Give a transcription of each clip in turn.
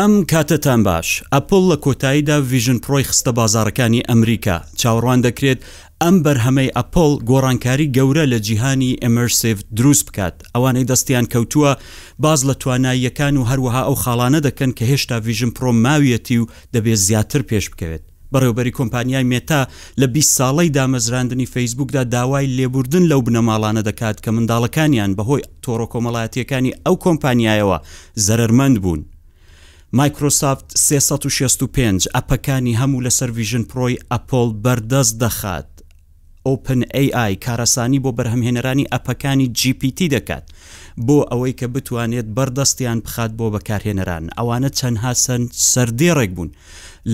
ئەم کاتەتان باش، ئەپڵ لە کۆتاییدا ڤیژن پرۆی خستە بازاڕەکانی ئەمریکا، چاوەڕوان دەکرێت ئەم بەرهەمەی ئەپڵ گۆڕانکاری گەورە لە جیهانی ئیمەرسیڤ دروست بکات، ئەوانەی دەستیان کەوتووە باس لە تواناییەکان و هەروەها ئەو خاڵانە دەکەن کە هێشتا ڤیژن پرۆ ماویەتی و دەبێت زیاتر پێش بکەوێت. بەڕێوەبەری کۆمپانیای مێتا لە بیست ساڵەی دامەزراندنی فەیسبووکدا داوای لێبوردن لەو بنەماڵانە دەکات کە منداڵەکانیان بەهۆی تۆڕە کۆمەڵایەتییەکانی ئەو کۆمپانیایەوە زەرەرمەند بوون. مایکرۆسافت سێ سەد و شەست و پێنج ئەپەکانی هەموو لەسەر ڤیژن پرۆی ئەپڵ بەردەست دەخات. ئۆپن ئەی ئای کارئاسانی بۆ بەرهەمهێنەرانی ئەپەکانی جی پی تی دەکات بۆ ئەوەی کە بتوانێت بەردەستیان بخات بۆ بەکارهێنەران، ئەوانە چەندها چەند سەردێڕێک بوون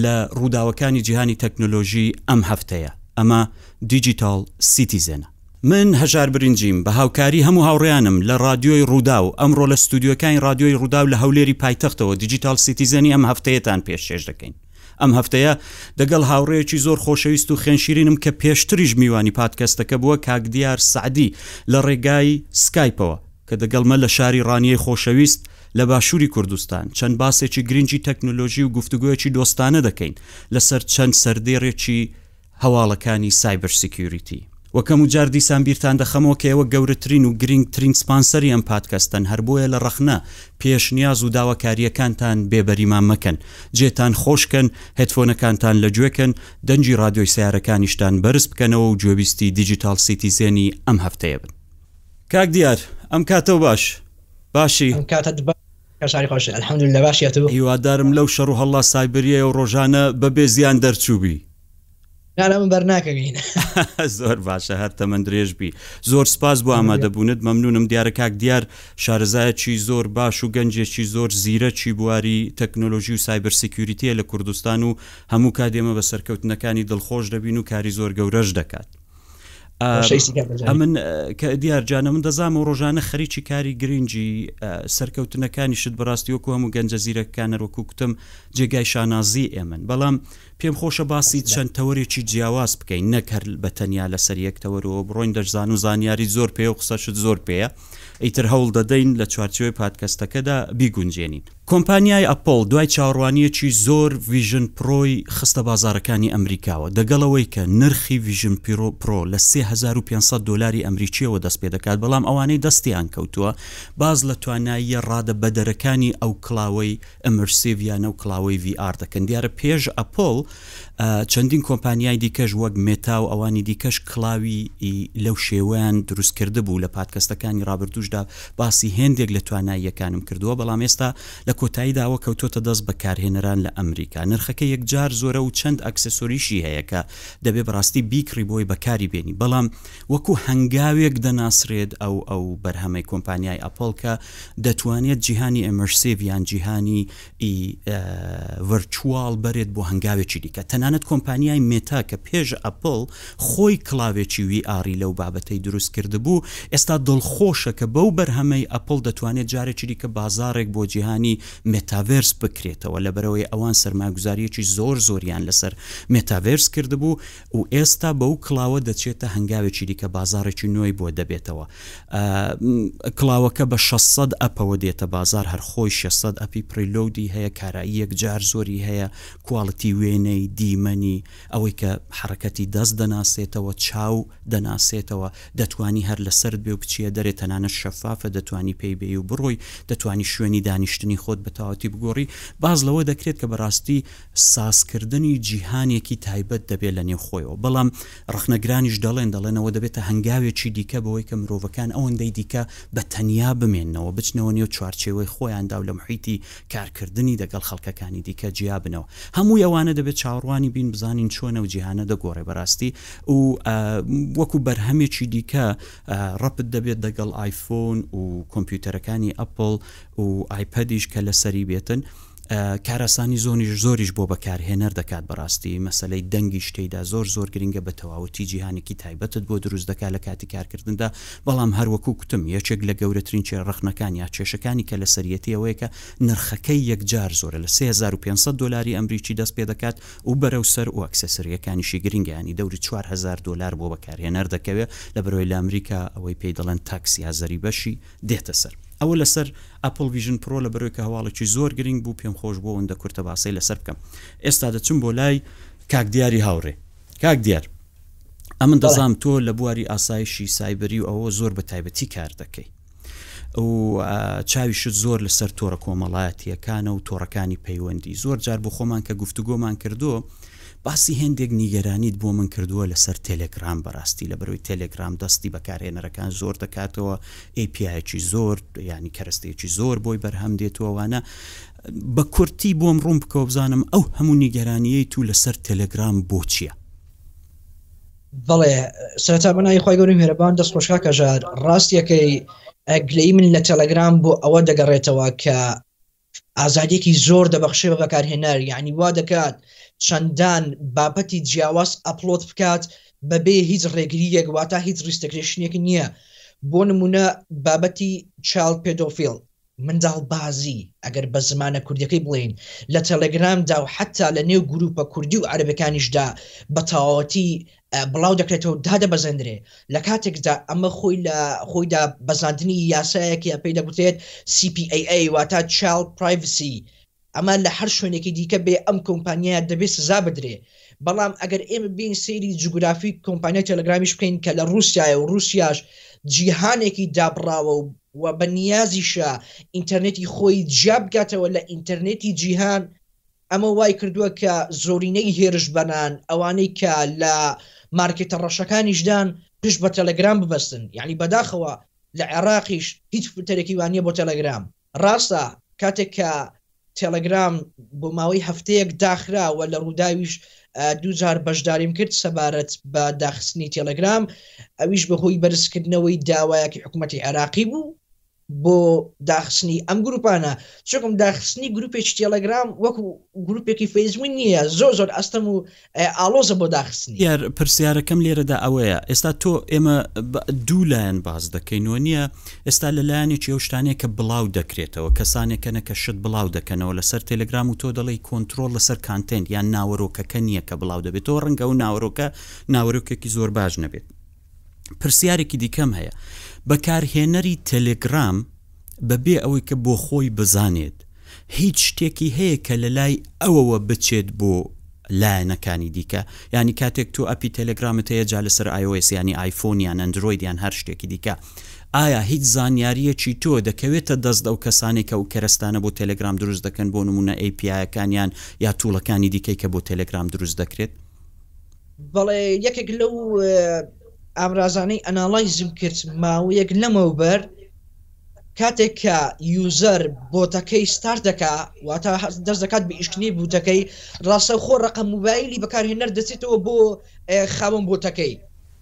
لە ڕووداوەکانی جیهانی تەکنۆلۆژی ئەم هەفتەیە، ئەمە دیجیتاڵ سیتیزێنە. من هەژار برنجیم بە هاوکاری هەموو هاوڕێیانم لە ڕادیۆی ڕووداو، ئەمڕۆ لە ستۆدیۆکانی ڕادیۆی ڕووداو لە هەولێری پایتەختەوە دیجیتاڵ سیتیزێنی ئەم هەفتەیەتان پێشکێش دەکەین. ئەم هەفتەیە دەگەڵ هاوڕێیەکی زۆر خۆشەویست و خوێنشیرینم کە پێشتریش میوانی پادکەستەکە بووە کاک دیار سەعدی لە ڕێگای سکایپەوە کە دەگەڵمە لە شاری ڕانیەی خۆشەویست لە باشووری کوردستان چەند باسێکی گرنگی تەکنۆلۆژی و گفتوگۆیەکی دۆستانە دەکەین لەسەر چەند سەردێڕێکی هەواڵەکانی سایبر سیکیوریتی. وە کەم و جار دیسان بیرتان دەخەمەوە کە ئێوە گەورەترین و گرینگ ترین سپانسەری ئەم پادکەستەن هەر بۆیە لە ڕەخنە، پێشنیاز و داواکارییەکانتان بێ بەریمان مەکەن. جێتان خۆش کەن، هێدفۆنەکانتان لە گوێ کەن، دەنگی ڕادیۆی سەیارەکانیشتان بەرز بکەنەوە و گوێبیستی دیجیتاڵ سیتیزێنی ئەم هەفتەیە بن. کاک دیار ئەم کاتەو باش باشی. ئەم کاتەت باش. کاک شاری خۆش الحمدللە باشی ئەتوو. هیوادارم لەو شەڕ و هەڵڵا سایبرییەو ڕۆژانە بە بێ زیان دەرچووبی. نا نا من بەرناکەوین. زۆر باشە هەر تەمەن درێژ بی زۆر سپاس بۆ ئامادەبوونت مەمنونم دیارە کاک دیار شارەزایەکی زۆر باش و گەنجێکی زۆر زیرەکی بواری تەکنۆلۆژی و سایبەر سیکیوریتیە لە کوردستان و هەموو کات ئێمە بە سەرکەوتنەکانی دڵخۆش دەبین و کاری زۆر گەورەش دەکات. ئەمن کە دیارجانە من دەزام و ڕۆژانە خەریکی کاری گرنگجی سەرکەوتنەکانی شت بەڕاستی وەکو هەموو گەنجە زیرەکانە وەکو کوتم جێگای شانازی ئێمن بەڵام پێم خۆشە باسی چەند تەوەرێکی جیاواز بکەین نەکەر بە تەنیا لەسەر یەکتەوەرەوە بڕۆین دەشزان و زانیاری زۆر پێ و قسەشت زۆر پێەیە ئیتر هەوڵ دەدەین لە چوارچوەی پادکەستەکەدا بیگونجێنین کۆمپانیای ئەپڵ دوای چاوەڕوانییەکی زۆر ڤیژن پرۆی خستە بازاڕەکانی ئەمریکاوە، دەگەڵ ئەوەی کە نرخی ڤیژن پرۆ لە سێ هەزار و پێنج سەد دۆلاری ئەمریکییەوە دەست پێ دەکات، بەڵام ئەوانەی دەستیان کەوتووە باس لە تواناییە ڕادە بەدەرەکانی ئەو کڵاوەی ئیمرسیڤ یانە و کڵاوەی ڤی ئار دەکەن، دیارە پێش ئەپڵ، چەندین کۆمپانیای دیکەش وەک مێتا و ئەوانی دیکەش کڵاوی لەو شێوەیان دروست کردبوو، لە پادکەستەکانی ڕابردووشدا باسی هێندێک لە تواناییەکانم کردووە، بەڵام ئێستا لە کۆتاییدا ئەوە کەوتۆتە دەست بەکارهێنەران لە ئەمریکا. نرخەکە یەکجار زۆرە و چەند ئەکسسۆریشی هەیە کە دەبێ بەڕاستی بیکڕی بۆی بەکاری بێنی، بەڵام وەکو هەنگاوێک دەناسرێت ئەو ئەو بەرهەمەی کۆمپانیای ئەپڵ کە دەتوانێت جیهانی ئێمەرسیڤ یان جیهانی ی ڤەرچواڵ بەرێت بۆ هەنگاوێکی دیکە. تەنانەت کۆمپانیای مێتا کە پێش ئەپڵ خۆی کڵاوێکی وی ئاڕی لەو بابەتەی دروست کردبوو، ئێستا دڵخۆشە کە بەو بەرهەمەی ئەپڵ دەتوانێت جارێکی دیکە بازاڕێک بۆ جیهانی مێتاڤێرس بکرێتەوە، لەبەرئەوەی ئەوان سەرمایەگوزارییەکی زۆر زۆریان لەسەر مێتاڤێرس کردبوو، و ئێستا بەو کڵاوە دەچێتە هەنگاوێکی دیکە بازاڕێکی نوێی بۆ دەبێتەوە کڵاوەکە بە شەست سەد ئەپەوە دێتە بازار هەر خۆی شەست سەد ئەپی پریلۆودی هەیە کارایی یەکجار زۆری هەیە کواڵتی وێنەی دیمەنی ئەوەی کە حەڕەکەتی دەست دەناسێتەوە چاو دەناسێتەوە دەتوانی هەر لە سەرت بێ و بچیە دەرێ تەنانەت شەفافە دەتوانی پێی بێی و بڕۆی دەتوانی شوێنی دانیشتنی خۆت بە تەواوەتی بگۆڕی باس لەوە دەکرێت کە بەڕاستی سازکردنی جیهانێکی تایبەت دەبێت لە نێو خۆیەوە، بەڵام ڕەخنەگرانیش دەڵێن، دەڵێن ئەوە دەبێتە هەنگاوێکی دیکە بەوەی کە مرۆڤەکان ئەوەندەی دیکە بە تەنیا بمێننەوە، بچنەوە نێو چوارچێوەی خۆیاندا و لە محیتی کارکردنی دەگەڵ خەڵکەکانی دیکە جیا بنەوە. هەمووی ئەوانە دەبێت چاوەڕوانی بین بزانین چۆن ئەو جیهانە دەگۆڕێت بەراستی و وەکو بەرهەمێکی دیکە ڕەبت دەبێت دەگەڵ ئایفۆن و کۆمپیوتەرەکانی ئەپڵ و ئایپەدیش کە لەسەری بێتن. کاراسانی زۆنیش زۆریش بۆ بەکارهێنەر دەکات بەڕاستی مەسلەی دەنگیش تێیدا زۆر زۆر گرنگە بە تەواوەتی جیهانێکی تایبەتت بۆ دروست دەکات لە کاتی کارکردندا بەڵام هەروەکو کوتم یەکێک لە گەورەترین چێ ڕخنەکان یا کێشەکانی کە لەسەریەتی ئەوەیە کە نرخەکەی یەکجار زۆرە لە 3500 دۆلاری ئەمریکی دەست پێ دەکات و بەرەو سەر و ئەکسسریەکانیشی گرنگیانی دەوری 4000 دۆلار بۆ بەکارهێنەر دەکەوێت لە بەرۆی لە ئەمریکا ئەوەی پێی دەڵێن تاکس یا زەریبەشی دێتە سەر ئەوە لەسەر ئەپڵ ڤیژن پرۆ لەبەرەوەی کە هەواڵێکی زۆر گرینگ بوو پێم خۆش بوو ئەوەندە کورتە باسەی لەسەر بکەم ئێستا دەچم بۆ لای کاک دیاری هاوڕێ کاک دیار ئەمن دەزام تۆ لە بواری ئاسایشی سایبری و ئەوە زۆر بە تایبەتی کار دەکەی و چاویشت زۆر لەسەر تۆڕە کۆمەڵایەتیەکانە و تۆڕەکانی پەیوەندی زۆر جار بۆ خۆمان کە گفتوگۆمان کردو باسی هێندێک نیگەرانیت بۆ من کردووە لەسەر تێلێگرام بەراستی لەبەرەوەی تێلێگرام دەستی بەکارهێنەرەکان زۆر دەکاتەوە ئەی پی ئایەکی زۆر یانی کەرەستەیەکی زۆر بۆی بەرهەم دێتووە وانە بە کورتی بۆم ڕوون بکەوە بزانم ئەو هەموو نیگەرانیەی تو لەسەر تێلێگرام بۆ چییە؟ بەڵێ سەرەتا بەناوی خوای گەورەی میهرەبان دەست خۆش کاکە ژار ڕاستیەکەی گلەیی من لە تێلێگرام بۆ ئەوە دەگەڕێتەوە کە ئازادیەکی زۆر دەبەخشێ بە بەکارهێنەر یانی وا دەکات چەندان بابەتی جیاواز ئەپڵۆد بکات بەبێ هیچ ڕێگریەک واتا هیچ ڕیستەکرێشنێک نیە بۆ نمونە بابەتی چایڵد پێدۆفیڵ منداڵ بازی ئەگەر بە زمانە کوردیەکەی بڵێین لە تێلێگرامدا و حەتا لە نێو گروپە کوردی و عەرەبەکانیشدا بە تەواوەتی بڵاو دەکرێتەوە و دادەبەزێندرێ، لە کاتێکدا ئەمە خۆی لە خۆی دابەزاندنی یاسایەک یە پێی دەگوترێت CPAA واتە Child Privacy ئەمە لە هەر شوێنێکی دیکە بێ ئەم کۆمپانیایە دەبێ سزا بدرێ بەڵام ئەگەر ئێمە بێین سەیری جوگرافی کۆمپانیای تێلگرامیش بکەین کە لە ڕووسیایە و ڕووسیاش جیهانێکی دابڕاوە و و بە نیازیشە ئینتەرنێتی خۆی جیا بکاتەوە لە ئینتەرنێتی جیهان، ئەمە وایکردووە کە زۆرینەی هێرشبەران، ئەوانەی کە لە مارکێتە ڕەشەکانیشدان، پشت بە تێلێگرام ببەستن. یەعنی بەداخەوە لە عێراقیش هیچ فلتەرێکی وا نییە بۆ تێلێگرام. ڕاستە کاتێک کە تێلێگرام بۆ ماوەی هەفتەیەک داخرا و لە ڕووداویش دوو جار بەشداریم کرد سەبارەت بە داخستنی تێلێگرام، ئەویش بەهۆی بەرزکردنەوەی داوایەکی حکومەتی عێراقی بوو، بۆ داخستنی ئەم گروپانە چۆکم داخستنی گروپێکی تێلەگرام وەکو گروپێکی فەیسبوون نییە زۆر زۆر ئەستەم و ئاڵۆزە بۆ داخستنی. دیار پرسیارەکەم لێرەدا ئەوەیە ئێستا تۆ ئێمە دوو لایەن باس دەکەین و نییە ئێستا لە لایەنێکی ئەو شتانەیە کە بڵاو دەکرێتەوە کەسانێکەنە کە شت بڵاو دەکەنەوە لەسەر تێلگرام و تۆ دەڵی کۆنتترۆل لەسەر کانتێنت یان ناوەرۆکەکە نییە کە بڵاو دەبێتەوە ڕەنگە و ناوەرۆکە ناوەرۆکێکی زۆر باش نەبێت پرسیارێکی دیکەم هەیە بەکارهێنەری تێلێگرام بەبێ ئەوەی کە بۆ خۆی بزانێت هیچ شتێکی هەیە کە لە لای ئەوەوە بچێت بۆ لایەنەکانی دیکە یعنی کاتێک تۆ ئەپی تەلەگرامت هەیە جا لەسەر iOS ینی ئایفۆن یان ئەندروید یان هەر شتێکی دیکە ئایا هیچ زانیاریەکی تۆ دەکەوێتە دەست ئەو کەسانێک کە و کەرەستانە بۆ تەلەگرام دروست دەکەن بۆ نمونە ئەیپیایەکانیان یا توڵەکانی دیکەی کە بۆ تەلەگرام دروست دەکرێت بەڵێ یەکێک لەو ئامرازانەی ئەناڵایزم کرد ماوەیەک لەمەوبەر کاتێک کە یوزەر بۆتەکەی ستارت دەکا واتە دەست دەکات بە ئیشکنی بوتەکەی ڕاستەوخۆ ڕقە موبایلی بەکارهێنەر دەچێتەوە بۆ خاوەن بۆتەکەی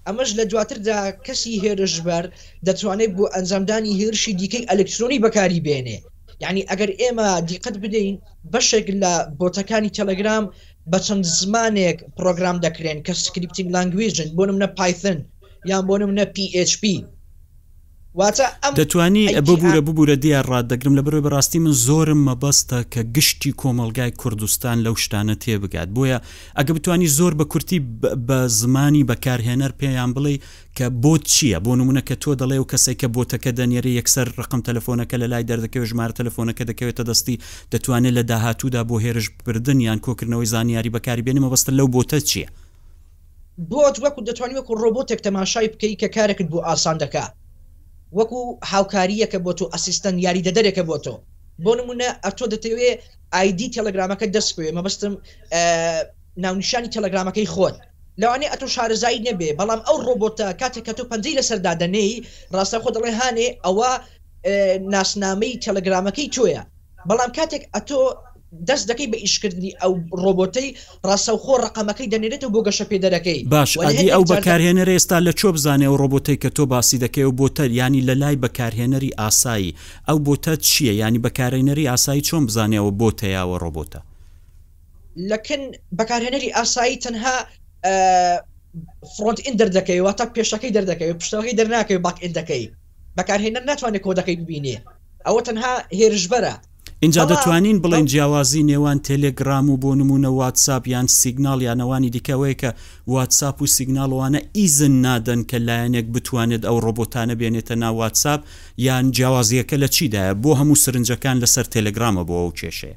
ئەمەش لە دواتردا کەسی هێرشبەر دەتوانێت بۆ ئەنجامدانی هێرشی دیکەی ئەلکترۆنی بەکاری بێنێ یعنی ئەگەر ئێمە دیقەت بدەین بەشێک لە بۆتەکانی تەلەگرام بە چەند زمانێک پرۆگرام دەکرێن کە سکریپتینگ لانگویجن بۆ نمونە پایثن یان بۆ نمونە پی ئێچ پی واتە ئەم دەتوانی ئەی پی ئا. ببورە ببورە دیار ڕاتدەگرم لەبەرئەوەی بەڕاستی من زۆرم مەبەستە کە گشتی کۆمەڵگای کوردستان لەو شتانە تێبگات بۆیە ئەگە بتوانی زۆر بە کورتی بە زمانی بەکارهێنەر پێیان بڵێی کە بۆت چییە؟ بۆ نموونە کە تۆ دەڵێی ئەو کەسەی کە بۆتەکە دەنێری یەکسەر رەقەم تەلەفۆنەکە لە لای دەردەکەوێت، ژمارە تەلەفۆنەکە دەکەوێتە دەستی، دەتوانێت لە داهاتوودا بۆ هێرش بردن یان کۆکردنەوەی زانیاری بەکاری بێنێت، مەبەستت لەو بۆتە چییە؟ بۆت وەکو دەتوانی وەکو رۆبۆتێک تەماشای بکەی کە کارێکت بۆ ئاسان دەکا، وەکو هاوکارییەکە بۆ تۆ، ئەسیستەنت، یاریدەدەرێکە بۆ تۆ. بۆ نموونە ئەتۆ دەتەوێت ئایدی تێلەگرامەکەت دەست بکەوێت، مەبەستم ناونیشانی تێلەگرامەکەی خۆت، لەوانەیە ئەتۆ شارەزایی نەبێ بەڵام ئەو ڕۆبۆتە کاتێک کە تۆ پەنجەی لەسەر دادەنێی ڕاستەوخۆ دەڵێ هانێ ئەوە ناسنامەی تێلەگرامەکەی تۆیە بەڵام کاتێک ئەتۆ دەست دەکەی بە ئیشکردنی ئەو ڕۆبۆتەی ڕاستەوخۆ ڕەقەمەکەی دەنێرێتەوە بۆ گەشەپێدەرەکەی باش وەلێ ئەدی هەندێک ئەو جار دە بەکارهێنەرە ئێستا لە کوێ بزانێ ئەو ڕۆبۆتەی کە تۆ باسی دەکەی ئەو بۆتە یانی لە لای بەکارهێنەری ئاسایی ئەو بۆتە چییە یانی بەکارهێنەری ئاسایی چۆن بزانێ ئەوە بۆتە یا ئەوە ڕۆبۆتە؟ لە کن بەکارهێنەری ئاسایی تەنها فرۆنت ئیند دەردەکەوێت واتە پێشەکەی دەردەکەوێت پشتەوەکەی دەرناکەوێت باک ئیندەکەی بەکارهێنەر ناتوانێت کۆدەکەی ببینێت ئەوە تەنها هێرشبەرە ئینجا بەڵام دەتوانین بڵێین بەڵ جیاوازی نێوان تێلێگرام و بۆ نموونە واتساپ یان سیگناڵ یان ئەوانی دیکە ئەوەیە کە واتساپ و سیگناڵ ئەوانە ئیزن نادەن کە لایەنێک بتوانێت ئەو ڕۆبۆتانە بێنێتە ناو واتساپ یان جیاوازییەکە لە چیدایە بۆ هەموو سرنجەکان لەسەر تێلێگرامە بۆ ئەو کێشەیە.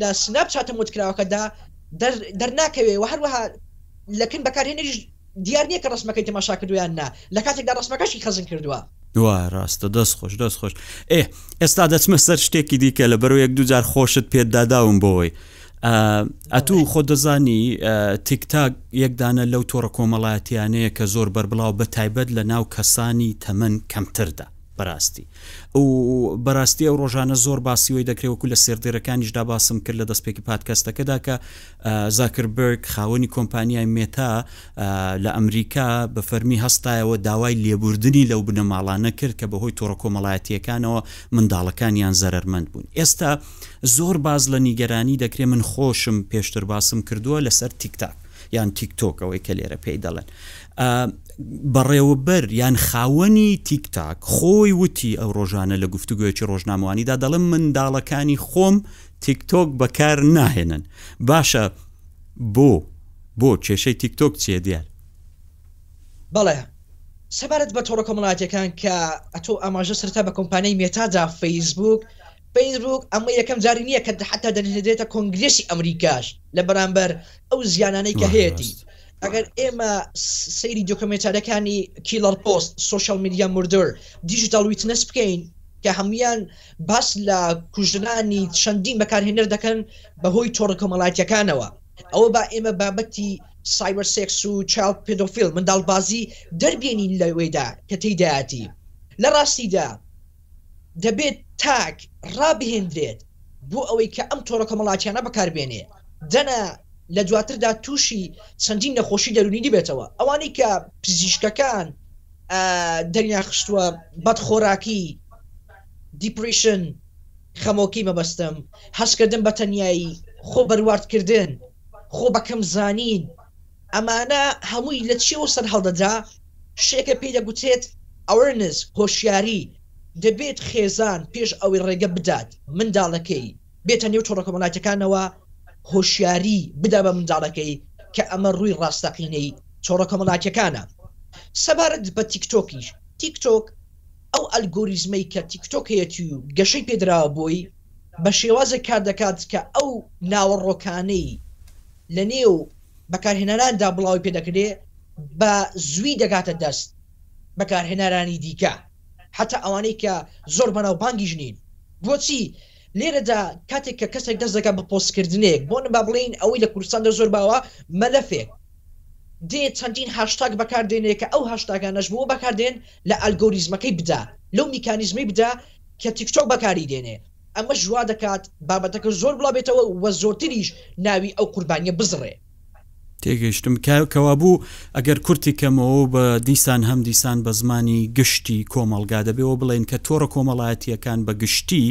لە سناپ چاتە مۆدکراوەکەدا دەرناکەوێ و هەروەها لە کن بەکارهێنەریش دیار نیە کە ڕەسمەکەی تەماشا کردووە یان نا لە کاتێکدا ڕەسمەکەشی خەزن کردووە. وا ڕاستە دەست خۆش دەست خۆش. ئێ ئێستا دەچمە سەر شتێکی دیکە لەبەرو یەک دوو جار خۆشت پێت داداوم بۆی ئەتوو خۆ دەزانی تیک تاک یەک دانە لەو تۆڕە کۆمەڵایەتیانەیە کە زۆر بەربڵاو بە تایبەت لە ناو کەسانی تەمەن کەمتردا بەراستی ئەو بەراستی ئەو رۆژانە زۆر باسی وەی دەکرێ وەکو لە سێردێرەکانیشدا باسم کرد لە دەستپێکی پادکەستەکەدا کە زاکربرگ خاوەنی کۆمپانیای مێتا لە ئەمریکا بە فەرمی هەستایەوە داوای لێبوردنی لەو بنەماڵانە کرد کە بەهۆی تۆڕە کۆمەڵایەتییەکانەوە منداڵەکانیان زەرەرمەند بوون ئێستا زۆر باز لە نیگەرانی دەکرێ من خۆشم پێشتر باسم کردووە لەسەر تیکتاک یان تیکتۆک ئەوەی کە لێرە پێی دەڵێن ئا بەڕێوەبەر یان خاوەنی تیک تاک خۆی وتی ئەو ڕۆژانە لە گفتوگۆیەکی ڕۆژنامەوانیدا دەڵێم منداڵەکانی خۆم تیک تۆک بەکار ناهێنن باشە بۆ بۆ کێشەی تیک تۆک چیە دیار؟ بەڵێ سەبارەت بە تۆڕە کۆمەڵاتیەکان کە ئەتۆ ئاماژە سەرەتا بە کۆمپانیای مێتا دا فەیسبووک فەیسبووک ئەمە یەکەم جاری نیە کە حەتا دەنهێدرێتە کۆنگرێسی ئەمریکاش لە بەرامبەر ئەو زیانانەی کە هەیەتی ئەگەر ئێمە سەیری دۆکۆمێنتارەکانی کیڵەر پۆست سوشیال میدیا مردر دیجیتال ویتنس بکەین کە هەمویان باس لە کوژرانی چەندین بەکارهێنەر دەکەن بەهۆی تۆڕە کۆمەڵایەتەکانەوە ئەوە با ئێمە بابەتی سایبەر سێکس و چاو پێدۆفیل منداڵبازی دەربێنین لەوەیدا کە تێدایەتی لە ڕاستیدا دەبێت تاگ ڕابهێندرێت بۆ ئەوەی کە ئەم تۆڕە کۆمەڵاتیانە بەکاربێنێ دەنا لە دواتردا تووشی چەندین نەخۆشی دەروونی دبێتەوە ئەوانەی کە پزیشکەکان دەریان خستووە بەد خۆراکی دیپریشن خەمۆکی مەبەستم هەستکردن بە تەنیایی خۆ بەروارد کردن خۆ بەکەم زانین. ئەمانە هەمووی لە چیەوە سەرهەڵدەدا؟ شتێکە پێی دەگوترێت Awareness، هۆشیاری، دەبێت خێزان پێش ئەوەی ڕێگە بدات منداڵەکەی بێتە نێو تۆڕە کۆمەڵایەتیەکانەوە هۆشیاری بدا بە منداڵەکەی کە ئەمە ڕووی ڕاستەقینەی تۆڕە کۆمەڵاتیەکانە سەبارەت بە تیک تۆکیش تیک تۆک ئەو ئەلگۆریزمەی کە تیک تۆک هەیەتی و گەشەی پێدراوە بۆی بە شێوازێک کار دەکات کە ئەو ناوەڕۆکانەی لە نێو بەکارهێنەراندا بڵاوی پێ دەکرێت، بە زووی دەگاتە دەست بەکارهێنەرانی دیکە، هەتا ئەوانەی کە زۆر بەناوبانگیش نین. بۆچی؟ لێرەدا کاتێک کە کەسێک دەست دەکات بە پۆستکردنێک، بۆ نموونە با بڵێین ئەوەی لە کوردستاندا زۆر باوە، مەلەفێک، دێت چەندین هاشتاگ بەکار دێنێت کە ئەو هاشتاگانەش بۆ بەکاردێن لە ئەلگۆریزمەکەی بدا، لەو میکانیزمەی بدا کە تیکتۆک بەکاری دێنێت. ئەمەش وا دەکات بابەتەکە زۆر بڵاو بێتەوە و زۆرتریش ناوی ئەو قوربانییە بزڕێ. تێگەیشتم. کەوابوو ئەگەر کورتی کەمەوە و بە دیسان هەم دیسان بە زمانی گشتی کۆمەڵگا دەبێ و بڵێین کە تۆڕە کۆمەڵایەتییەکان بە گشتی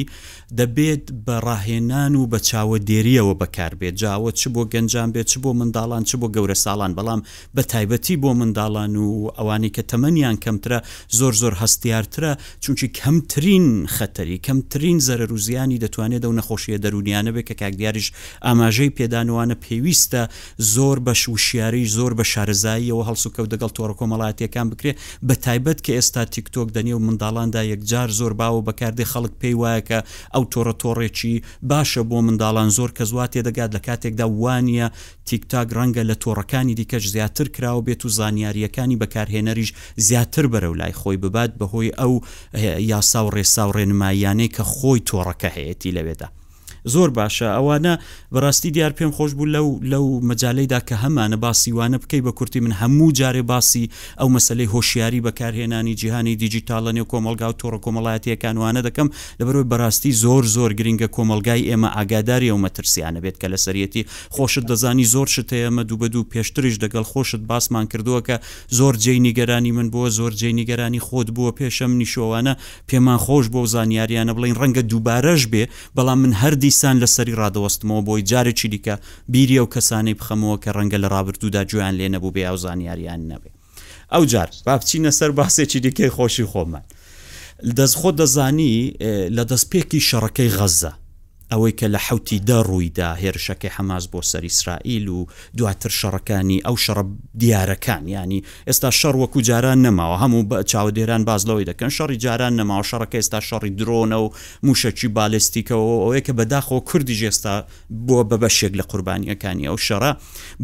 دەبێت بە ڕاهێنان و بە چاوەدێرییەوە بەکار بێت جا ئەوە چ بۆ گەنجان بێت چ بۆ منداڵان چ بۆ گەورەساڵان بەڵام بە تایبەتی بۆ منداڵان و ئەوانەی کە تەمەنیان کەمترە زۆر زۆر هەستیارترە، چونکی کەمترین خەتەری، کەمترین زەرەر و زیانی دەتوانێت لەو نەخۆشییە دەروونییانە بێت کە کاک دیاریش ئاماژەی پێدا، نوانە پێویستە زۆر بە وشیاریی زۆر بە شارەزاییەوە هەڵسوکەوت دەگەڵ تۆڕە کۆمەڵایەتییەکان بکرێت، بە تایبەت کە ئێستا تیکتۆک دە نێو منداڵاندا یەکجار زۆر باوە بەکار دێت، خەڵک پێی وایە کە ئەو تۆڕە تۆڕێکی باشە بۆ منداڵان، زۆر کەس وا تێدەگات لە کاتێکدا وا نییە، تیک تاک ڕەنگە لە تۆڕەکانی دیکەش زیاتر کراوە بێت و زانیارییەکانی بەکارهێنەریش زیاتر بەرەو لای خۆی ببات بەهۆی ئەو یاسا و ڕێسا و ڕێنماییانەی کە خۆی تۆڕەکە هەیەتی لەوێدا. زۆر باشە ئەوانە بەراستی دیار پێم خۆش بوو لەو لەو مەجالەیدا کە هەمانە باسی وانە بکەی بە کورتی من هەموو جارێ باسی ئەو مەسەلەی هۆشیاری بەکارهێنانی جیهانی دیجیتاڵ لە نێو کۆمەڵگا و تۆڕە کۆمەڵایەتیەکان وانە دەکەم لەبەرەوەی بەراستی زۆر زۆر گرینگە کۆمەڵگای ئێمە ئاگاداری ئەو مەترسیانە بێت کە لەسەریەتی خۆشت دەزانی زۆر شت هەیە ئەمە دوو بە دوو پێشتریش دەگەڵ خۆشت باسمان کردووە کە زۆر جێی نیگەرانی من بووە زۆر جێی نیگەرانی خۆت بووە پێش ئەمنیش ئەوانە پێمان خۆش بوو ئەو زانیاریانە بڵێین ڕەنگە دووبارەش بێ بەڵام من هەر دیسان لەسەری ڕادەوەستمەوە بۆی جارێکی دیکە بیری ئەو کەسانەی بخەمەوە کە ڕەنگە لە ڕابردوودا گوێیان لێ نەبووبێ یا ئەو زانیاریان نەبێ. ئەوجار با بچینە سەر باسێکی دیکەی خۆشی خۆمان. دەست خۆ دەزانی لە دەست پێکی شەڕەکەی غەزە ئەوەی کە لە حوتی دە ڕوویدا هێرشەکەی حەماس بۆ سەر ئیسرائیل و دواتر شەڕەکانی ئەو شەڕە دیارەکان ینی ئێستا شەڕ وەکو جاران نەماوە هەموو بە چاودێران باز لەوەی دەکەن شەڕی جاران نەماوە شەڕەکە ئێستا شەڕی درۆنە و موشەکی بالستیکەوە ئەوەیە کە بەداخەوە کوردی ژێستا بووە بە بەشێک لە قوربانییەکانی ئەو شەڕە،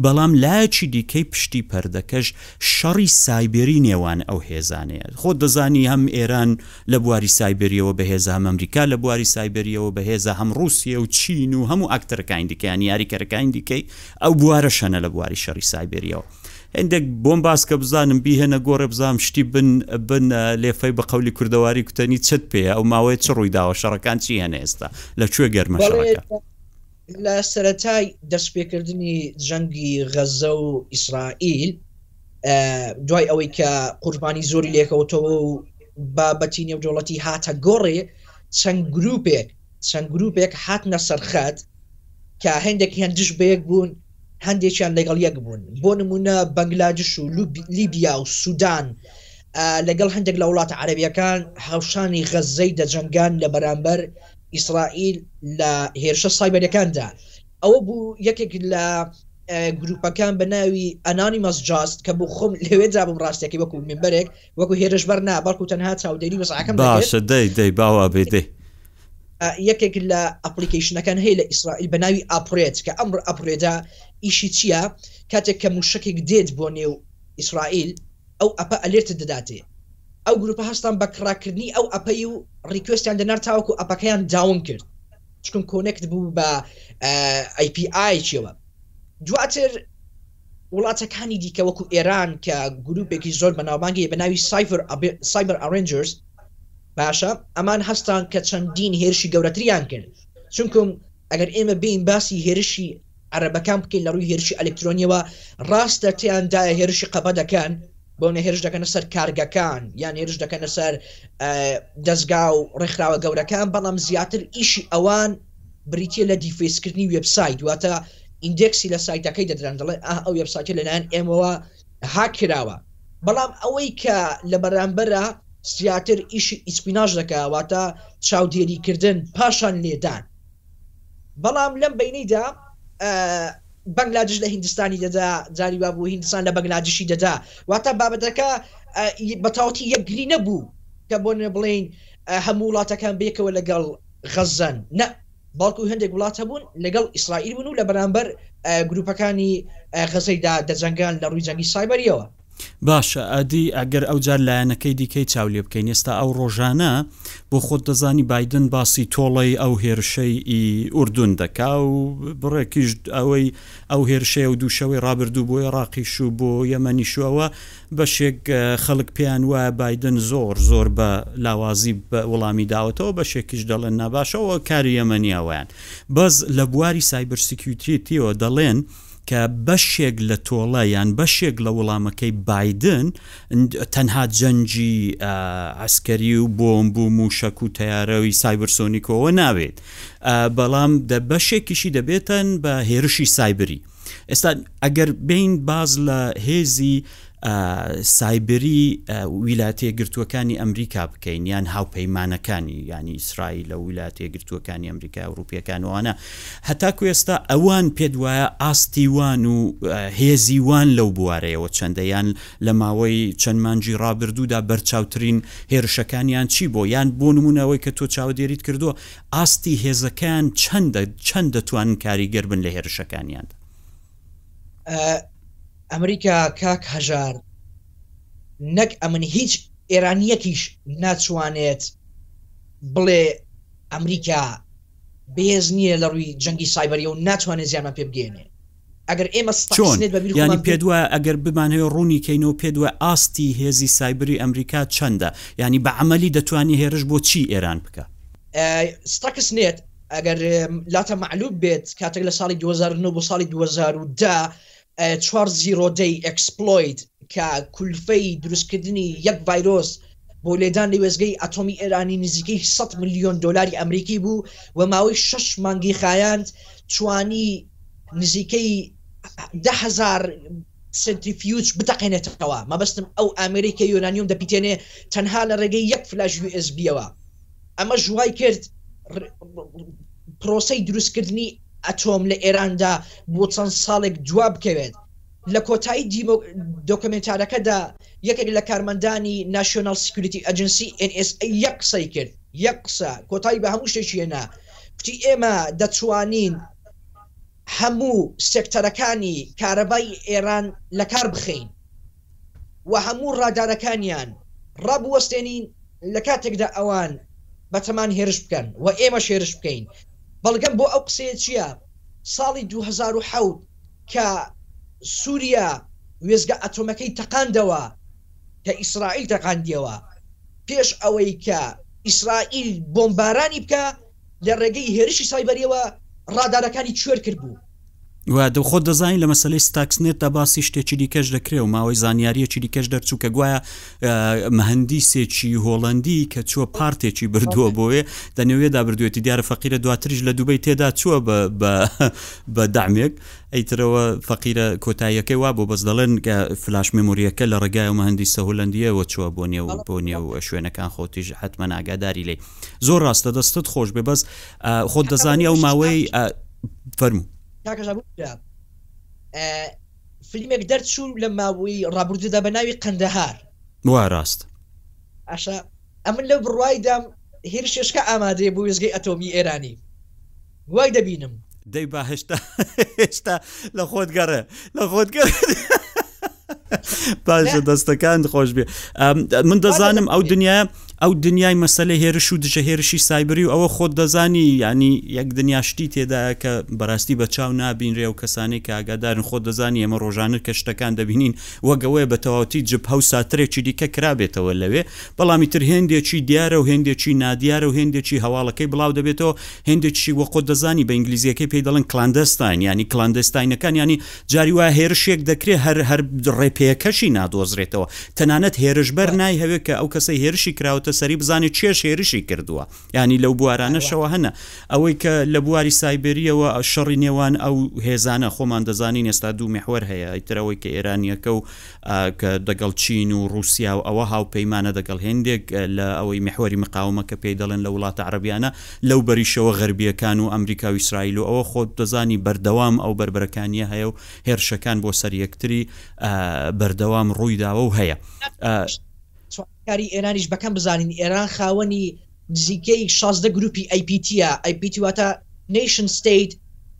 بەڵام لایەکی دیکەی پشتی پەردەکەش شەڕی سایبێری نێوان ئەو هێزانەیە. خۆت دەزانی هەم ئێران لە بواری سایبێرییەوە بەهێزە، هەم ئەمریکا لە بواری سایبێرییەوە بەهێزە، هەم ڕووسیە و چین و هەموو ئاکتەرەکانی دیکە یان یاریکەرەکانی دیکەی ئەو بوارە شەنە لە بواری شەڕی سایبێرییەوە. هێندێک بۆم باسکە بزانم بیهێنە گۆڕێ بزانم شتی بن بن لێفەی بە قەولی کوردەواری کوتەنی چت پێ ئەو ماوەیە چ ڕووی داوە شەڕەکان چی هەن ئێستا لە کوێ گەرمە شەڕەکە لە سەتای دەستپێکردنی جەنگی غەزە و ئیسرائیل دوای ئەوەی کە قوربانی زۆری لێکەوتەوە و بابەتی نێودوڵەتی هاتە گۆڕێ چەند گروپێک چەند گروپێک هاتنە سەرخەت کە هەندێکیان دژ بەیەک بوون هەندێکیان لەگەڵ یەک بوون، بۆ نموونە بەنگلادش و لیبیا و سودان لەگەڵ هەندێک لە وڵاتە عەرەبییەکان هاوشانی غەززەی دەجەنگان لە بەرامبەر ئیسرائیل لە هێرشە سایبەرییەکاندا. ئەوە بوو یەکێک لە گرووپەکان بە ناوی Anonymous Just کە بۆ خۆم لەوێدا بووم ڕاستییەکەی وەکوو مێمبەرێک وەکو هێرشبەر نا بەڵکو تەنها چاودێری وزعەکەم دەکرد. باشە دەی دەی با وا بێ دەی. یەکێک لە ئەپڵیکەیشنەکان هەیە لە ئیسرائیل بە ناوی ئاپرێد کە ئەم ئەپرێدە ئیشی چیە کاتێک کە موشەکێک دێت بۆ نێو ئیسرائیل ئەو ئەپە ئەلێرتت دەداتێ ئەو گروپە هەستان بە کڕاک کردنی ئەو ئەپەی و ڕیکوێستیان دەنارد تاوەکو ئەپەکەیان داون کرد چکن کۆنێکت بوو بە ئەی پی ئایچیەوە دواتر وڵاتەکانی دیکە وەکو ئێران کە گروپێکی زۆر بەناوبانگی هەیە بەناوی سایبەر ئارێنجەرز باشە ئەمان هەستان کە چەندین هێرشی گەورەتریان کرد چونکم ئەگەر ئێمە بێین باسی هێرشی عەرەبەکان بکەین لە ڕووی هێرشی ئەلکترۆنیەوە ڕاستە تێیان دایە هێرشی قەبە دەکەن بۆنە هێرش دەکەنە سەر کارگەکان یان هێرش دەکەنە سەر دەستگا و ڕێکخراوە گەورەکان بەڵام زیاتر ئیشی ئەوان بریتە لە دیفیسکردنی وبسایت واتە ئیندێکسی لە سایتەکەی دەدران دەڵێ ئاه ئەو وێبسایتە لەلایەن ئێمەوە هاک کراوە بەڵام ئەوەی کە لە بەرامبەرە زیاتر ئیشی ئیسپیناژ دەکا واتە چاودێری کردن پاشان لێدان بەڵام لەم بەینەیدا بەنگلادش لە هیندستانی دەدا جاری وا بوو هیندستان لە بەنگلادشی دەدا واتە بابەتەکە بە تاوەتی یەکگری نەبوو کە بۆ نوێ بڵین هەموو وڵاتەکان بێکەوە لەگەڵ غەزەن نە بەڵکو هەندێک وڵات هەبوون لەگەڵ ئیسرائیل بوون و لە بەرامبەر گروپەکانی غەزەیدا دەجەنگان لە ڕووی جەنگی سایبەرییەوە. باشە ئەدی ئەگەر ئەوجار لایەنەکەی دیکەی چاو لێ بکەین ئێستا ئەو ڕۆژانە بۆ خۆت دەزانی بایدن باسی تۆڵەی ئەو هێرشەی ئی ئوردون دەکا و بڕێکیش ئەوەی ئەو هێرشەی ئەو دوو شەوەی ڕابردوو بۆ ئێڕاقیش و بۆ یەمەنیش و ئەوە بەشێک خەڵک پێیان وایە بایدن زۆر زۆر بە لاوازی وڵامی داوەتەوە بەشێکیش دەڵێن ناباشەوە کاری ئەمە نییە وایان بەس لە بواری سایبر سیکیوتریتیەوە دەڵێن کە بەشێک لە تۆڵە یان بەشێک لە وڵامەکەی بایدن تەنها جەنجی عسکەری و بۆمب و موشەک و تیارەوی سایبرسۆنیکۆوە ناوێت بەڵام دە بەشێکیشی دەبێتن بە هێرشی سایبری ئێستا ئەگەر بین باز لە هێزی سایبری ویلاتە یەکگرتووەکانی ئەمریکا بکەین یان هاوپەیمانەکانی ینی ئیسرائیل لە ویلاتە یەکگرتووەکانی ئەمریکای ئەوروپیەکانوانە هەتاکو ئێستا ئەوان پێت وایە ئاستیوان و هێزیوان لەو بوارەیەوە چەندەیان لە ماوەی چەند مانجی ڕابردوودا بەرچاوترین هێرشەکانیان چی بۆ یان بۆ نمونەوەی کە تۆ چاودێریت کردووە ئاستی هێزەکەیان چەندە چەند دەتوانن کاریگەر بن لە هێرشەکانیاندا؟ ئەمریکا کاک هەژار نەک ئەمن هیچ ئێرانیەکیش ناتوانێت بڵێ ئەمریکا بەهێز نیە لەڕوی جەنگی سایبەریەو ناتوانێت زیانمان پێ بگەیەنێ. چۆن؟ یانی پێت وایە ئەگەر بمانهەوێ ڕوونی کەینەوە پێت وایە ئاستی هێزی سایبری ئەمریکا چەندە؟ یانی بە عەمەلی دەتوانێ هێرش بۆ چی ئێران بکا؟ ستاکسنێت، ئەگەر لاتا مەعلووم بێت کاتێک لە ساڵی دوو هەزار و نۆ بۆ ساڵی دوو هەزار و دە چوار زیرۆ دەی ئێکسپلۆیت کە کولفەی دروستکردنی یەک ڤایرۆس بۆ لێدان لە وێستگەی ئەتۆمی ئێرانی نزیکەی سەد ملیۆن دۆلاری ئەمریکی بوو و ماوەی شەش مانگی خایاند توانی نزیکەی دە هەزار سەنتریفیوج بتەقێنێتەوە، مەبەستم ئەو ئامێرەی کە یۆرانیۆم دەپیتێنێ تەنها لە ڕێگەی یەک فلاش یو ئێس بییەوە، ئەمەش وایکرد پرۆسەی دروستکردنی ئەتۆم لە ئێراندا بۆ چەند ساڵێک دوا بکەوێت. لە کۆتایی دۆکۆمێنتارەکەدا یەکێک لە کارمەندانی ناشیۆناڵ سیکیوریتی ئەجنسی، ئێن ئێس ئەی، یەک قسەی کرد، یەک قسە کۆتایی بە هەموو شتێکی هێنا، کوتی ئێمە دەتوانین، هەموو سێکتەرەکانی کارەبای ئێران لە کار بخەین و هەموو ڕادارەکانیان ڕابوەستێنین لە کاتێکدا ئەوان بەتەمان هێرش بکەن و ئێمەش هێرش بکەین بەڵگەم بۆ ئەو قسەیە چیە ساڵی دوو هەزار و حەوت کە سوریا وێستگە ئەتۆمەکەی تەقاندەوە کە ئیسرائیل تەقاندیەوە پێش ئەوەی کە ئیسرائیل بۆمبارانی بکا لە ڕێگەی هێرشی سایبەریەوە ڕادارەکانی کوێر کردبوو. و خۆت دەزانی لە مەسەلەی ستاکسنێتدا باسی شتێکی دیکەش دەکرێ و ماوەی زانیاریەکی دیکەش دەرچوو کە گوایە مهندیسێکی هۆڵەندی کە چووە پارتێکی بردووە بۆێ دەنەوێدا بردوێتی دیارە فەقیرە دواتریش لە دوبەی تێدا چووە بە دامێک ئەیترەوە فەقیرە کۆتاییەکەی وا بۆ بەس دەڵێن کە فلاش مموریەکە لە ڕێگای و مهندیسە هۆلندیەوە چووە بۆ نێو بۆ نێو شوێنەکان خۆتیش حتممە ناگاداری لی زۆر ڕاستە دەستت خۆش بێ بەس خۆت دەزانی ئەو ماوەی فەرمو فلیمێک دەرچوو لە ماوەی ڕابردودا بە ناوی قەندەهار وا ڕاست ئاشا ئەمن لەو بڕوایدام هێرشێشکە ئامادەێ بۆ وێزگەی ئەتۆمی ئێرانی وای دەبینم. دەی با هێشتا هێشتا لە خۆت گەڕێ لە خۆت گەڕێ باشە دەستەکانت خۆش بێ ئەم، من دەزانم ئەو دنیایە ئەو دنیای مەسەلەی هێرش و دژە هێرشی سایبری و ئەوە خۆت دەزانی یانی یەک دنیا شتی تێدایە کە بەراستی بە چاو نابینرێ و کەسانەی کە ئاگادارن خۆت دەزانی ئێمە ڕۆژانە کە شتەکان دەبینین وەک ئەوەیە بە تەواوەتی جبهە و ساترێکی دیکە کرابێتەوە لەوێ بەڵام ئیتر هێندێکی دیارە و هێندێکی نادیارە و هێندێکی هەواڵەکەی بڵاو دەبێتەوە هێندێکیشی وە خۆت دەزانی بە ئینگلیزیەکەی پێی دەڵێن کلاندەستاین یانی کلاندەستاینەکان یانی جاری وایە هێرشێک دەکرێ هەر هەر ڕێپێەکەشی نادۆزرێتەوە تەنانەت هێرشبەر نایهەوێت کە ئەو کەسەی هێرشی کراوەتە سەری بزانێت چێش هێرشی کردووە یانی لەو بوارانەشەوە هەنە ئەوەی کە لە بواری سایبریەوە شەڕی نێوان ئەو هێزانە خۆمان دەزانین ئێستا دوو محوەر هەیە ئیترەوەی کە ئێرانیەکە و کە دەگەڵ چین و ڕووسیا و ئەوە هاوپەیمانە دەگەڵ هێندێک لە ئەوەی میحوەری مقاومە کە پێی دەڵێن لە وڵاتە عەڕەبیانە لەو بەریشەوە غەربیەکان و ئەمریکا و ئیسرائیل و ئەوە خۆت دەزانی بەردەوام ئەو بەربەرەکانیە هەیە و هێرشەکان بۆ سەر یەکتری بەردەوام ڕووی داوە و هەیە. کاری ئێرانیش بەکەم بزانین ئێران خاوەنی نزیکەی شازدە گروپی ئەی پی تیە ئەی پی تی واتە Nation State،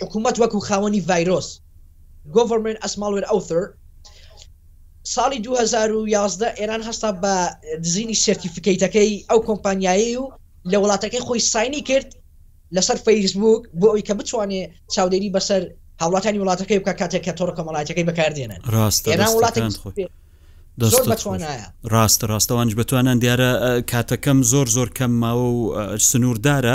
حکومەت وەکو خاوەنی ڤایرۆس، Government as Malware Author، ساڵی دوو هەزار و یازدە ئێران هەستا بە دزینی سێرتیفکەیتەکەی ئەو کۆمپانیایەی و لە وڵاتەکەی خۆی ساینی کرد لەسەر فەیسبووک بۆ ئەوەی کە بتوانێ چاودێری بەسەر هاوڵاتیانی وڵاتەکەی بکا کاتێک کە تۆڕە کۆمەڵایەتیەکەی بەکاردێنن. ڕاستە دەستەکانت خۆش. زۆر بەتوانایە ڕاستە ڕاستەوانش بەتوانان دیارە کاتەکەم زۆر زۆر کەم ماوە و سنووردارە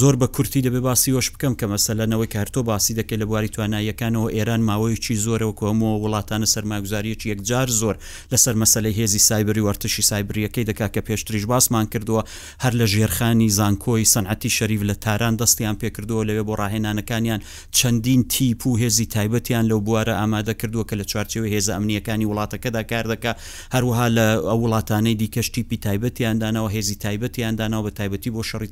زۆر بە کورتی دەبێ باسی وەش بکەم کە مەسەلەنەوەی کارتۆ باسی دەکەی لە بواری تواناییەکانەوە ئێران ماوەیەکی زۆرەوەکو هەموو وڵاتانە سەرماگوزاریەکی یەکجار زۆر لەسەر مەسلەی هێزی سایبری وەرتشی سایبریەکەی دەکا کە پێشتریش باسمان کردووە هەر لە ژێرخانی زانکۆی سەنعەتی شەریف لە تاران دەستیان پێکردووە لەوێ بۆ ڕاهێنانەکانیان چەندین تیپ و هێزی تایبەتیان لەو بوارە ئامادە کردووە کە لە چوارچێوەی هێزە ئەمنییەکانی وڵاتەکەدا کار دەکا، هەروەها لە ئەو وڵاتانەی دیکەش تیپی تایبەتیان داناوە، هێزی تایبەتیان داناوە بە تایبەتی بۆ شەڕی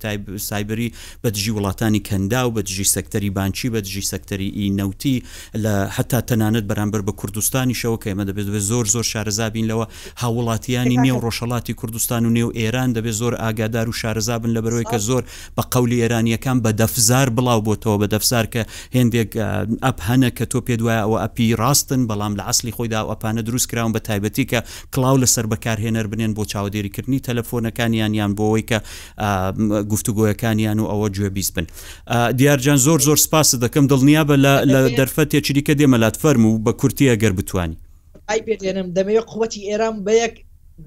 سایبری بە دژی وڵاتانی کەنداو، بە دژی سەکتەری بانکی، بە دژی سەکتەری ی نەوتی لە هەتا تەنانەت بەرامبەر بە کوردستانیشەوە کە ئێمە دەبێت دەبێت زۆر زۆر شارەزا بین لەوە، هاووڵاتییانی نێو ڕۆژهەڵاتی کوردستان و نێو ئێران دەبێت زۆر ئاگادار و شارەزا بن لەبەرئەوەی کە زۆر بە قەولی ئێرانییەکان بە دەفزار بڵاو بۆتەوە بە دەفزار کە هێندێک ئەپ هەنە کە تۆ پێت وایە ئەوە ئەپی ڕاستن بەڵام لە ئەسڵی خۆیدا ئەو ئەپانە دروست کراون بە تایبەتی کە کڵاو لە سەر بەکارهێنەر بنێن بۆ چاوەدێری کردنی تەلەفۆنەکانیان یان بۆ ئەوەی کە گفتوگۆیەکانیان و ئەوە گوێبیست بن دیار جان زۆر زۆر سپاست دەکەم دڵنیا بە لە لە دەرفەتێکی دیکە دێمە لات فەرموو و بە کورتی ئەگەر بتوانی ئای پێت دێنم دەمەوێت قوتی ئێران بە یەک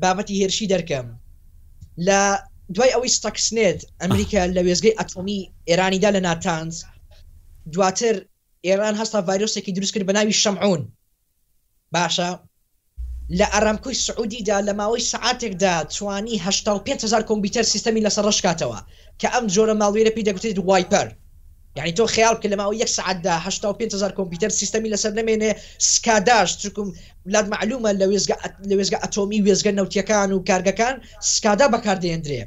بابەتی هێرشی دەرکەم. لە دوای ئەوەی ستەکسنێت ئەمریکا لە وێستگەی ئەتۆمی ئێرانیدا لە ناتانز، دواتر ئێران هەستا ڤایرۆسێکی دروست کرد بەناوی شەمعون باشە لە ئارامکۆی سعودیدا لە ماوەی سەعاتێکدا توانی هەشتا و پێنج هەزار کۆمپیوتەر سیستەمی لەسەر ڕەشکاتەوە کە ئەم جۆرە ماڵویرە پێی دەگوترێت وایپەر. یانی تۆ خەیاڵ بکە لەماوەی یەک سەعاتدا هەشتا و پێنج هەزار کۆمپیوتەر سیستەمی لەسەر نەمێنێ سکاداش چونکم لات مەعلومە لە وێستگە لە وێستگە ئەتۆمی وێستگە نەوتیەکان و کارگەکان سکادا بەکار دەهێندرێ.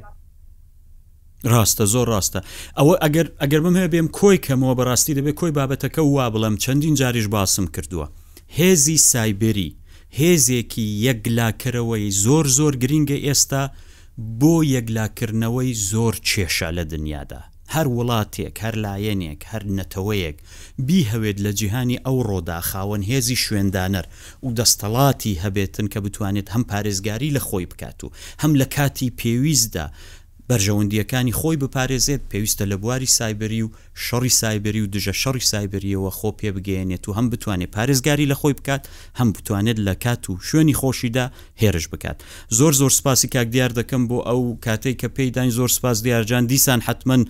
ڕاستە زۆر ڕاستە ئەوە ئەگەر ئەگەر بم هەیە بێم کۆی کەمەوە بەڕاستی دەبێت کۆی بابەتەکە وا بڵم چەندین جاریش باسم کردووە هێزی سایبری هێزێکی یەکلاکەرەوەی زۆر زۆر گرینگە ئێستا بۆ یەکلاکردنەوەی زۆر کێشە لە دنیادا، هەر وڵاتێک، هەر لایەنێک، هەر نەتەوەیەک بیهەوێت لە جیهانی ئەوڕۆدا خاوەن هێزی شوێندانەر و دەستەڵاتی هەبێتن کە بتوانێت هەم پارێزگاری لە خۆی بکات و هەم لە کاتی پێویستدا بەرژەوەندییەکانی خۆی بپارێزێت، پێویستە لە بواری سایبری و شەڕی سایبری و دژە شەڕی سایبرییەوە خۆ پێ بگەیەنێت و هەم بتوانێت پارێزگاری لە خۆی بکات هەم بتوانێت لە کات و شوێنی خۆشیدا هێرش بکات زۆر زۆر سپاسی کاک دیار دەکەم بۆ ئەو کاتەی کە پێی داین زۆر سپاس دیار جان دیسان حتمەن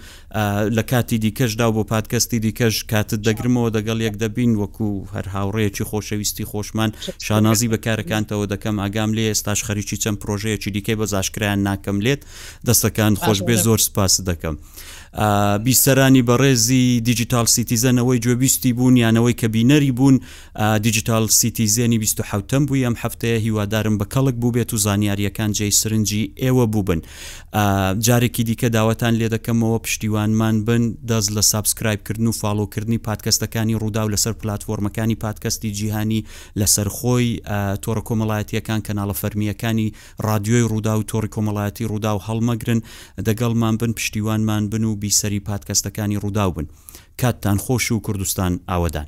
لە کاتی دیکەشدا و بۆ پادکەستی دیکەش کاتت دەگرمەوە دەگەڵ یەک دەبین وەکو هەر هاوڕێیەکی خۆشەویستی خۆشمان شانازی بە کارەکانتەوە دەکەم ئاگام لێ ئێستاش خەریکی چەند پرۆژەیەکی دیکەی بەس ئاشکرایان ناکەم لێت دەستەکان خۆش بێ زۆر سپاست دەکەم. بیسەرانی بەڕێزی دیجیتال سیتیزە نەوەی گوێبیستی بوون یانەوەی کە بینەری بوون دیجیتال سیتیزێنی 20 بووی ئەم هەفتەیە هیوادارم بە کەڵک بووبێت و زانیاریەکان جێی سرنجی ئێوە بووبن جارێکی دیکە داوەتان لێ دەکەمەوە پشتیوانمان بن دەست لە سابسکرایبکردن و فاڵۆکردنی پادکەستەکانی ڕووداو لەسەر پلتفۆرمەکانی پادکەستی جیهانی لەسەرخۆی تۆڕە کۆمەڵایەتیەکان کەناڵە فەرمیەکانی ڕادیۆی ڕووداو و تۆڕی کۆمەڵایەتی ڕووداو هەڵمەگرن، دەگەڵمان بن، پشتیوانمان بن و بیسەری پادکەستەکانی ڕووداو بن. کاتتان خۆش و کوردستان ئاوەدان.